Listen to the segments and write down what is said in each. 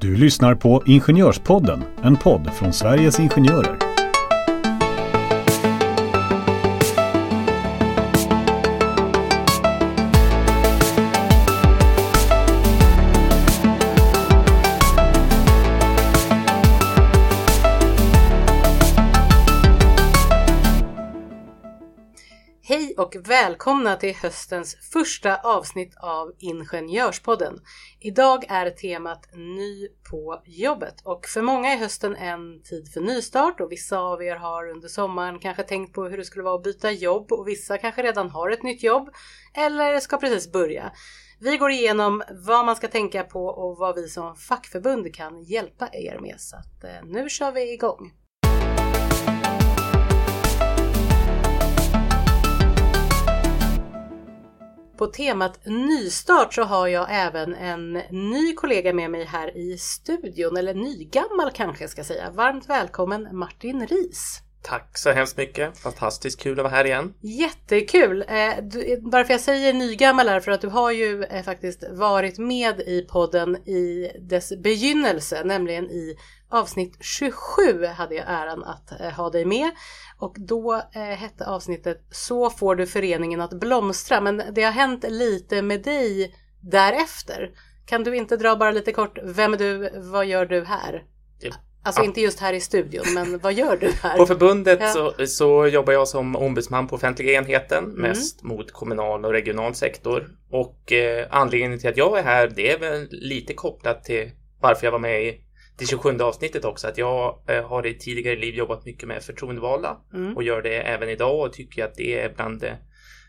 Du lyssnar på Ingenjörspodden, en podd från Sveriges Ingenjörer. Välkomna till höstens första avsnitt av Ingenjörspodden. Idag är temat Ny på jobbet och för många är hösten en tid för nystart och vissa av er har under sommaren kanske tänkt på hur det skulle vara att byta jobb och vissa kanske redan har ett nytt jobb eller ska precis börja. Vi går igenom vad man ska tänka på och vad vi som fackförbund kan hjälpa er med så att eh, nu kör vi igång. På temat nystart så har jag även en ny kollega med mig här i studion, eller nygammal kanske jag ska säga. Varmt välkommen Martin Ris. Tack så hemskt mycket. Fantastiskt kul att vara här igen. Jättekul! Eh, du, varför jag säger nygammal är för att du har ju eh, faktiskt varit med i podden i dess begynnelse, nämligen i avsnitt 27 hade jag äran att eh, ha dig med. Och då eh, hette avsnittet Så får du föreningen att blomstra. Men det har hänt lite med dig därefter. Kan du inte dra bara lite kort, vem är du, vad gör du här? Alltså Ja. inte just här i studion, men vad gör du här? På förbundet Ja. så, så jobbar jag som ombudsman på offentliga enheten, Mm. mest mot kommunal och regional sektor. Och eh, anledningen till att jag är här, det är väl lite kopplat till varför jag var med i det 27 avsnittet också, att jag eh, har i tidigare liv jobbat mycket med förtroendevalda Mm. och gör det även idag och tycker att det är bland det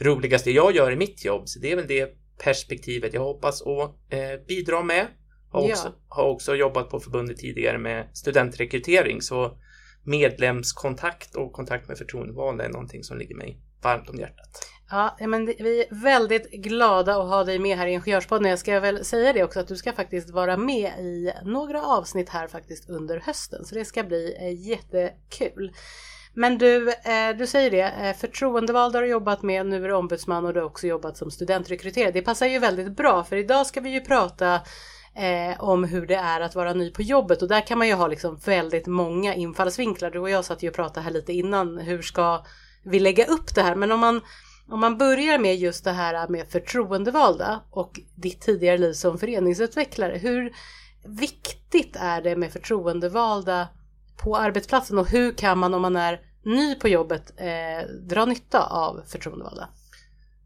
roligaste jag gör i mitt jobb. Så det är väl det perspektivet jag hoppas att eh, bidra med. Har Ja. också, har också jobbat på förbundet tidigare med studentrekrytering så medlemskontakt och kontakt med förtroendevalda är någonting som ligger mig varmt om hjärtat. Ja, men vi är väldigt glada att ha dig med här i Ingenjörspodden. Jag ska väl säga det också att du ska faktiskt vara med i några avsnitt här faktiskt under hösten. Så det ska bli eh, jättekul. Men du, eh, du säger det, eh, förtroendevald har du jobbat med, nu är du ombudsman och du har också jobbat som studentrekryterare. Det passar ju väldigt bra för idag ska vi ju prata eh, om hur det är att vara ny på jobbet och där kan man ju ha liksom väldigt många infallsvinklar. Du och jag satt ju och pratade här lite innan, hur ska vi lägga upp det här? Men om man om man börjar med just det här med förtroendevalda och ditt tidigare liv som föreningsutvecklare. Hur viktigt är det med förtroendevalda på arbetsplatsen och hur kan man om man är ny på jobbet eh, dra nytta av förtroendevalda?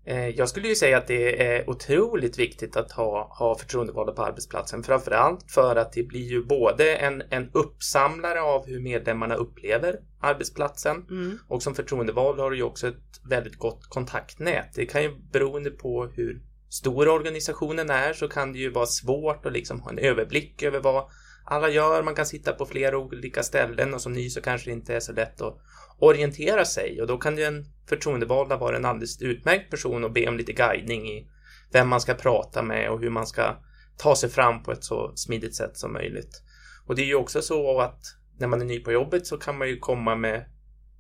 Eh, Jag skulle ju säga att det är otroligt viktigt att ha, ha förtroendevalda på arbetsplatsen. Framförallt för att det blir ju både en, en uppsamlare av hur medlemmarna upplever arbetsplatsen Mm. och som förtroendevald har du ju också ett väldigt gott kontaktnät. Det kan ju beroende på hur stor organisationen är så kan det ju vara svårt att liksom ha en överblick över vad alla gör. Man kan sitta på flera olika ställen och som ny så kanske det inte är så lätt att orientera sig och då kan ju en förtroendevalda vara en alldeles utmärkt person och be om lite guidning i vem man ska prata med och hur man ska ta sig fram på ett så smidigt sätt som möjligt. Och det är ju också så att när man är ny på jobbet så kan man ju komma med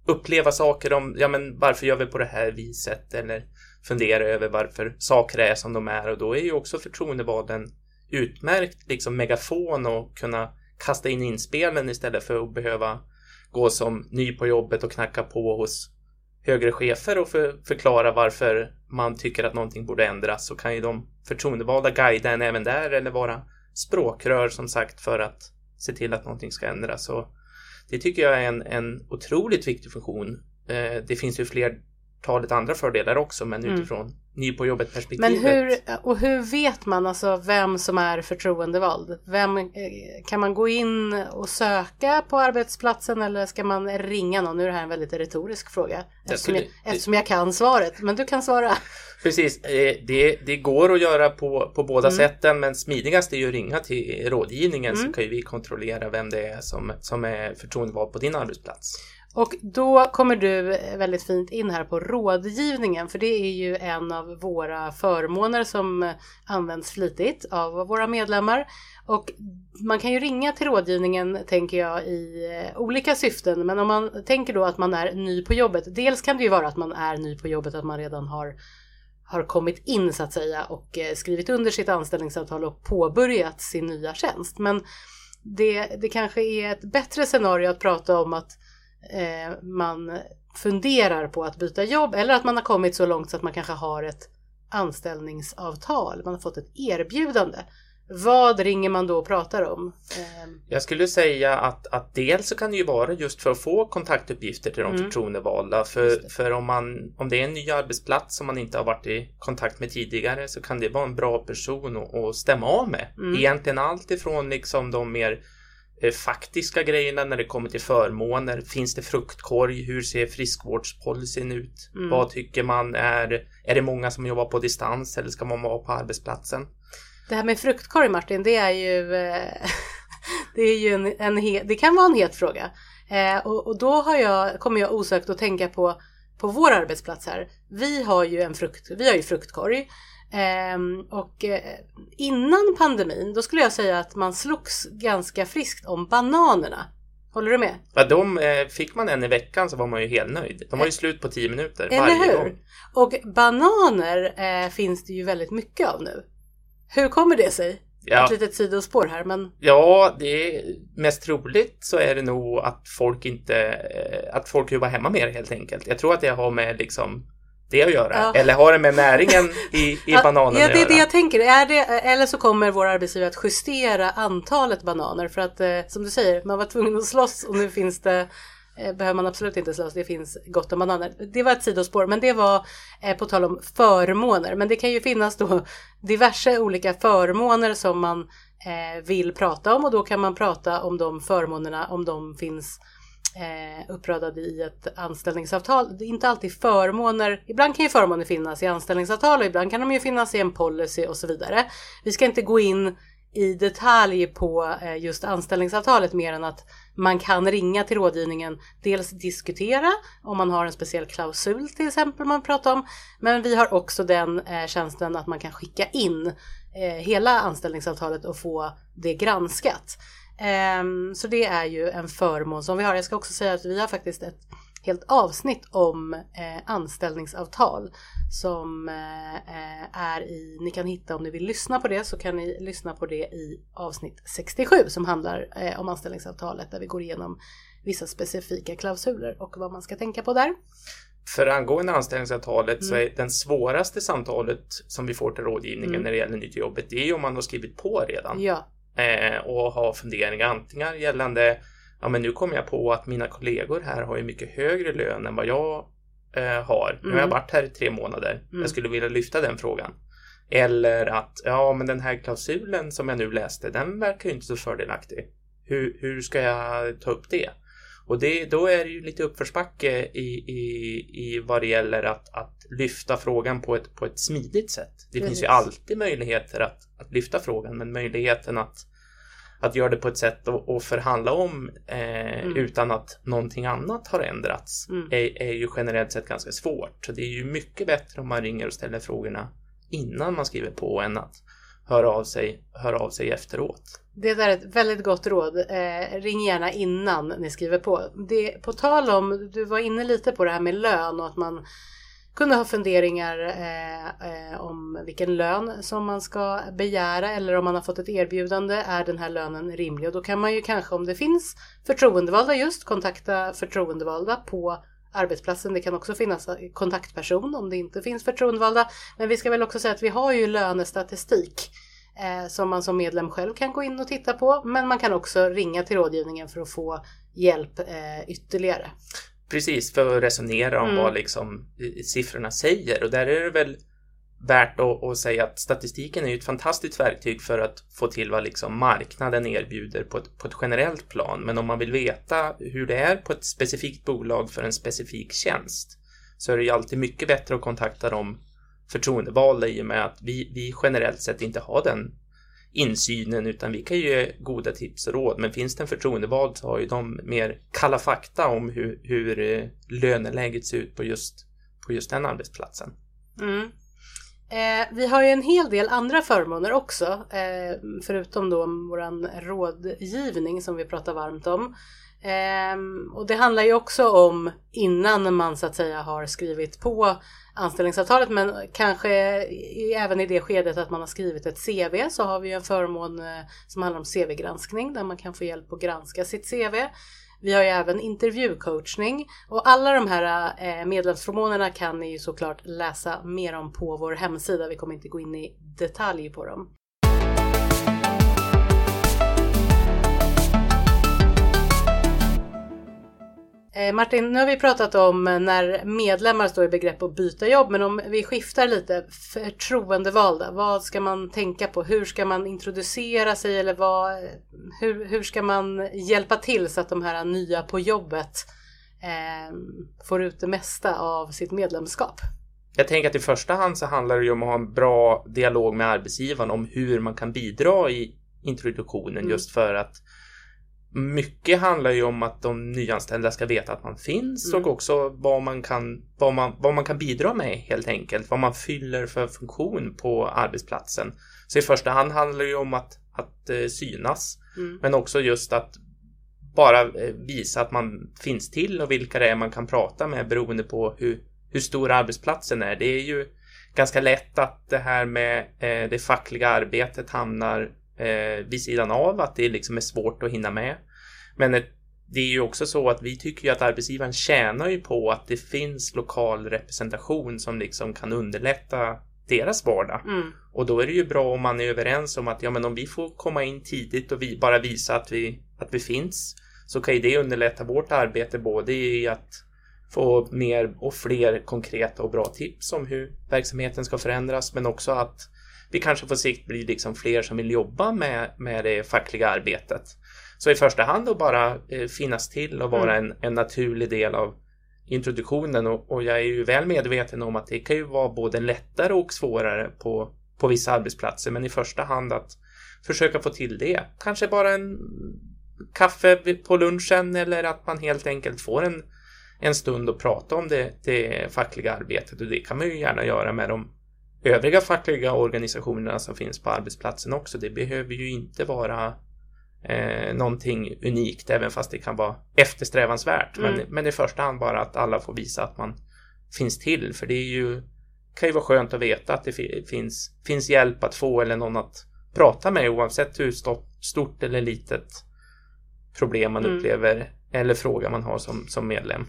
uppleva saker om, ja men varför gör vi på det här viset eller fundera över varför saker är som de är och då är ju också förtroendevalden utmärkt liksom megafon och kunna kasta in inspelen istället för att behöva gå som ny på jobbet och knacka på hos högre chefer och för, förklara varför man tycker att någonting borde ändras så kan ju de förtroendevalda guida en även där eller vara språkrör som sagt för att se till att någonting ska ändras. Så det tycker jag är en, en otroligt viktig funktion. Eh, det finns ju fler flertalet andra fördelar också men Mm. utifrån ny på jobbet perspektivet. Men hur, och hur vet man alltså vem som är förtroendevald? Vem, eh, kan man gå in och söka på arbetsplatsen eller ska man ringa någon? Nu är det här en väldigt retorisk fråga eftersom jag, eftersom jag kan svaret. Men du kan svara. Precis, eh, det, det går att göra på, på båda Mm. sätten men smidigast är ju att ringa till rådgivningen Mm. så kan ju vi kontrollera vem det är som, som är förtroendevald på din arbetsplats. Och då kommer du väldigt fint in här på rådgivningen för det är ju en av våra förmåner som används flitigt av våra medlemmar. Och man kan ju ringa till rådgivningen tänker jag i eh, olika syften men om man tänker då att man är ny på jobbet. Dels kan det ju vara att man är ny på jobbet att man redan har har kommit in så att säga och eh, skrivit under sitt anställningsavtal och påbörjat sin nya tjänst. Men det, det kanske är ett bättre scenario att prata om att eh, man funderar på att byta jobb eller att man har kommit så långt så att man kanske har ett anställningsavtal, man har fått ett erbjudande. Vad ringer man då och pratar om? Ehm, Jag skulle säga att, att dels så kan det ju vara just för att få kontaktuppgifter till de Mm. förtroendevalda. För, för om, man, om det är en ny arbetsplats som man inte har varit i kontakt med tidigare så kan det vara en bra person att, att stämma av med. Mm. Egentligen allt ifrån liksom de mer faktiska grejerna när det kommer till förmåner. Finns det fruktkorg? Hur ser friskvårdspolicyn ut? Mm. Vad tycker man är? Är det många som jobbar på distans eller ska man vara på arbetsplatsen? Det här med fruktkorg Martin, det är ju, eh, det är ju en, en he, det kan vara en het fråga. Eh, och, och då har jag, kommer jag osökt att tänka på, på vår arbetsplats här. Vi har ju en frukt, vi har ju fruktkorg. Ehm, och eh, innan pandemin, då skulle jag säga att man slogs ganska friskt om bananerna. Håller du med? Ja, de, eh, fick man en i veckan så var man ju helt nöjd. De var ju slut på 10 minuter Eller varje hur? gång. Och bananer eh, finns det ju väldigt mycket av nu. Hur kommer det sig? Ja, Ett litet sidospår här, men ja, det är mest troligt så är det nog att folk inte, eh, att folk jobbar hemma mer helt enkelt. Jag tror att det har med liksom det att göra. Ja. Eller har det med näringen i, i Ja, bananen ja, att det är göra? det jag tänker. Är det, eller så kommer vår arbetsgivare att justera antalet bananer för att eh, som du säger, man var tvungen att slåss och nu finns det eh, behöver man absolut inte slåss, det finns gott om bananer. Det var ett sidospår, men det var eh, på tal om förmåner. Men det kan ju finnas då diverse olika förmåner som man eh, vill prata om och då kan man prata om de förmånerna om de finns eh, uppradade i ett anställningsavtal. Det är inte alltid förmåner. Ibland kan ju förmåner finnas i anställningsavtal och ibland kan de ju finnas i en policy och så vidare. Vi ska inte gå in i detalj på eh, just anställningsavtalet mer än att man kan ringa till rådgivningen, dels diskutera om man har en speciell klausul till exempel man pratar om, men vi har också den eh, tjänsten att man kan skicka in eh, hela anställningsavtalet och få det granskat. Ehm, så det är ju en förmån som vi har. Jag ska också säga att vi har faktiskt ett helt avsnitt om eh, anställningsavtal som eh, eh, är i, ni kan hitta om ni vill lyssna på det så kan ni lyssna på det i avsnitt 67 som handlar om anställningsavtalet där vi går igenom vissa specifika klausuler och vad man ska tänka på där. För angående anställningsavtalet så Mm. är den svåraste samtalet som vi får till rådgivningen Mm. när det gäller nytt jobbet, det är om man har skrivit på redan. Ja, eh, och ha funderingar antingen gällande ja men nu kommer jag på att mina kollegor här har ju mycket högre lön än vad jag eh, har. Nu har jag Mm. varit här i tre månader. Mm. Jag skulle vilja lyfta den frågan. Eller att ja men den här klausulen som jag nu läste den verkar ju inte så fördelaktig. Hur, hur ska jag ta upp det? Och det, då är det ju lite uppförsbacke i, i, i vad det gäller att, att lyfta frågan på ett, på ett smidigt sätt. Det finns Precis. ju alltid möjligheter att, att lyfta frågan, men möjligheten att, att göra det på ett sätt och, och förhandla om eh, Mm. utan att någonting annat har ändrats Mm. är, är ju generellt sett ganska svårt. Så det är ju mycket bättre om man ringer och ställer frågorna innan man skriver på än att höra av sig, höra av sig efteråt. Det där är ett väldigt gott råd. Eh, ring gärna innan ni skriver på. Det, på tal om, du var inne lite på det här med lön och att man kunde ha funderingar eh, eh om vilken lön som man ska begära eller om man har fått ett erbjudande. Är den här lönen rimlig? Och då kan man ju kanske om det finns förtroendevalda just kontakta förtroendevalda på arbetsplatsen. Det kan också finnas kontaktperson om det inte finns förtroendevalda. Men vi ska väl också säga att vi har ju lönestatistik eh, som man som medlem själv kan gå in och titta på. Men man kan också ringa till rådgivningen för att få hjälp eh, ytterligare. Precis, för att resonera om Mm. vad liksom eh, siffrorna säger. Och där är det väl värt att, att säga att statistiken är ju ett fantastiskt verktyg för att få till vad liksom marknaden erbjuder på ett, på ett generellt plan. Men om man vill veta hur det är på ett specifikt bolag för en specifik tjänst så är det ju alltid mycket bättre att kontakta de förtroendevalda i och med att vi, vi generellt sett inte har den insynen utan vi kan ju ge goda tips och råd. Men finns det en förtroendevald så har ju de mer kalla fakta om hur, hur eh, löneläget ser ut på just, på just den arbetsplatsen. Mm. Eh, vi har ju en hel del andra förmåner också, eh, förutom då våran rådgivning som vi pratar varmt om. Eh, och det handlar ju också om innan man så att säga har skrivit på anställningsavtalet men kanske även i det skedet att man har skrivit ett CV så har vi en förmån eh, som handlar om CV-granskning där man kan få hjälp att granska sitt CV. Vi har ju även intervjucoachning och alla de här eh, medlemsförmånerna kan ni ju såklart läsa mer om på vår hemsida. Vi kommer inte gå in i detalj på dem. Martin, nu har vi pratat om när medlemmar står i begrepp att byta jobb, men om vi skiftar lite, förtroendevalda, vad ska man tänka på? Hur ska man introducera sig eller vad, hur, hur ska man hjälpa till så att de här nya på jobbet eh, får ut det mesta av sitt medlemskap? Jag tänker att i första hand så handlar det ju om att ha en bra dialog med arbetsgivaren om hur man kan bidra i introduktionen mm. just för att mycket handlar ju om att de nyanställda ska veta att man finns mm. och också vad man, kan, vad, man, vad man kan bidra med helt enkelt. Vad man fyller för funktion på arbetsplatsen. Så i första hand handlar det ju om att, att uh, synas. Mm. Men också just att bara uh, visa att man finns till och vilka det är man kan prata med beroende på hur, hur stor arbetsplatsen är. Det är ju ganska lätt att det här med uh, det fackliga arbetet hamnar eh, vid sidan av, att det liksom är svårt att hinna med. Men det är ju också så att vi tycker ju att arbetsgivaren tjänar ju på att det finns lokal representation som liksom kan underlätta deras vardag. Mm. Och då är det ju bra om man är överens om att ja, men om vi får komma in tidigt och vi bara visa att vi, att vi finns så kan ju det underlätta vårt arbete både i att få mer och fler konkreta och bra tips om hur verksamheten ska förändras men också att vi kanske på sikt blir liksom fler som vill jobba med, med det fackliga arbetet. Så i första hand att bara eh, finnas till och vara mm. en, en naturlig del av introduktionen och, och, jag är ju väl medveten om att det kan ju vara både lättare och svårare på, på vissa arbetsplatser men i första hand att försöka få till det. Kanske bara en kaffe på lunchen eller att man helt enkelt får en, en stund och prata om det, det fackliga arbetet och det kan man ju gärna göra med de övriga fackliga organisationerna som finns på arbetsplatsen också. Det behöver ju inte vara eh, någonting unikt även fast det kan vara eftersträvansvärt. Mm. Men, men i första hand bara att alla får visa att man finns till för det är ju kan ju vara skönt att veta att det finns, finns hjälp att få eller någon att prata med oavsett hur stort eller litet problem man mm. upplever eller fråga man har som, som medlem.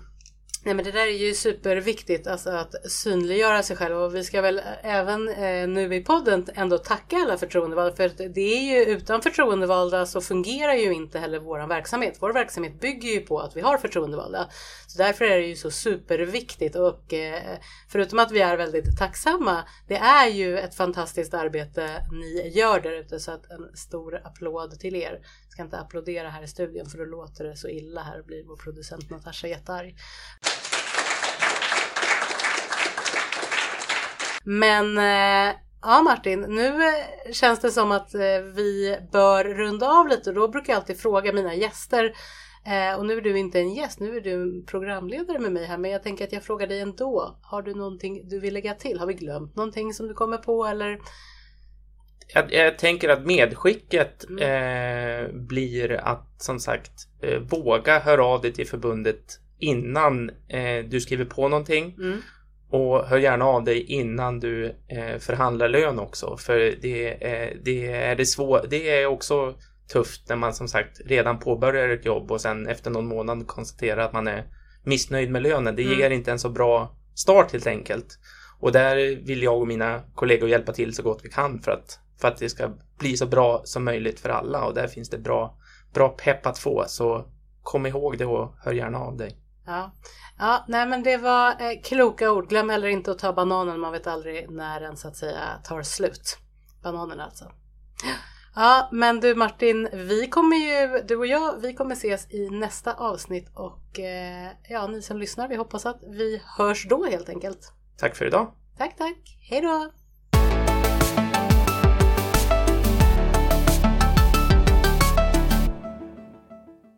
Nej men det där är ju superviktigt, alltså att synliggöra sig själv och vi ska väl även eh, nu i podden ändå tacka alla förtroendevalda för det är ju utan förtroendevalda så fungerar ju inte heller vår verksamhet. Vår verksamhet bygger ju på att vi har förtroendevalda. Så därför är det ju så superviktigt och eh, förutom att vi är väldigt tacksamma, det är ju ett fantastiskt arbete ni gör där ute så att en stor applåd till er. Jag ska inte applådera här i studion för då låter det så illa här och blir vår producent Natasha jättearg. Men eh, ja Martin, nu eh, känns det som att eh, vi bör runda av lite och då brukar jag alltid fråga mina gäster och nu är du inte en gäst, nu är du programledare med mig här men jag tänker att jag frågar dig ändå. Har du någonting du vill lägga till? Har vi glömt någonting som du kommer på eller? Jag, jag tänker att medskicket mm. eh, blir att som sagt eh, våga höra av dig till förbundet innan eh, du skriver på någonting. Mm. Och hör gärna av dig innan du eh, förhandlar lön också. För det, är, det, är det, svår, det är också tufft när man som sagt redan påbörjar ett jobb och sen efter någon månad konstaterar att man är missnöjd med lönen. Det mm. ger inte en så bra start helt enkelt. Och där vill jag och mina kollegor hjälpa till så gott vi kan för att, för att det ska bli så bra som möjligt för alla och där finns det bra, bra pepp att få. Så kom ihåg det och hör gärna av dig. Ja. ja, nej men det var eh, kloka ord. Glöm heller inte att ta bananen. Man vet aldrig när den så att säga tar slut. Bananen alltså. Ja, men du Martin, vi kommer ju, du och jag, vi kommer ses i nästa avsnitt och eh, ja, ni som lyssnar, vi hoppas att vi hörs då helt enkelt. Tack för idag. Tack, tack. Hej då.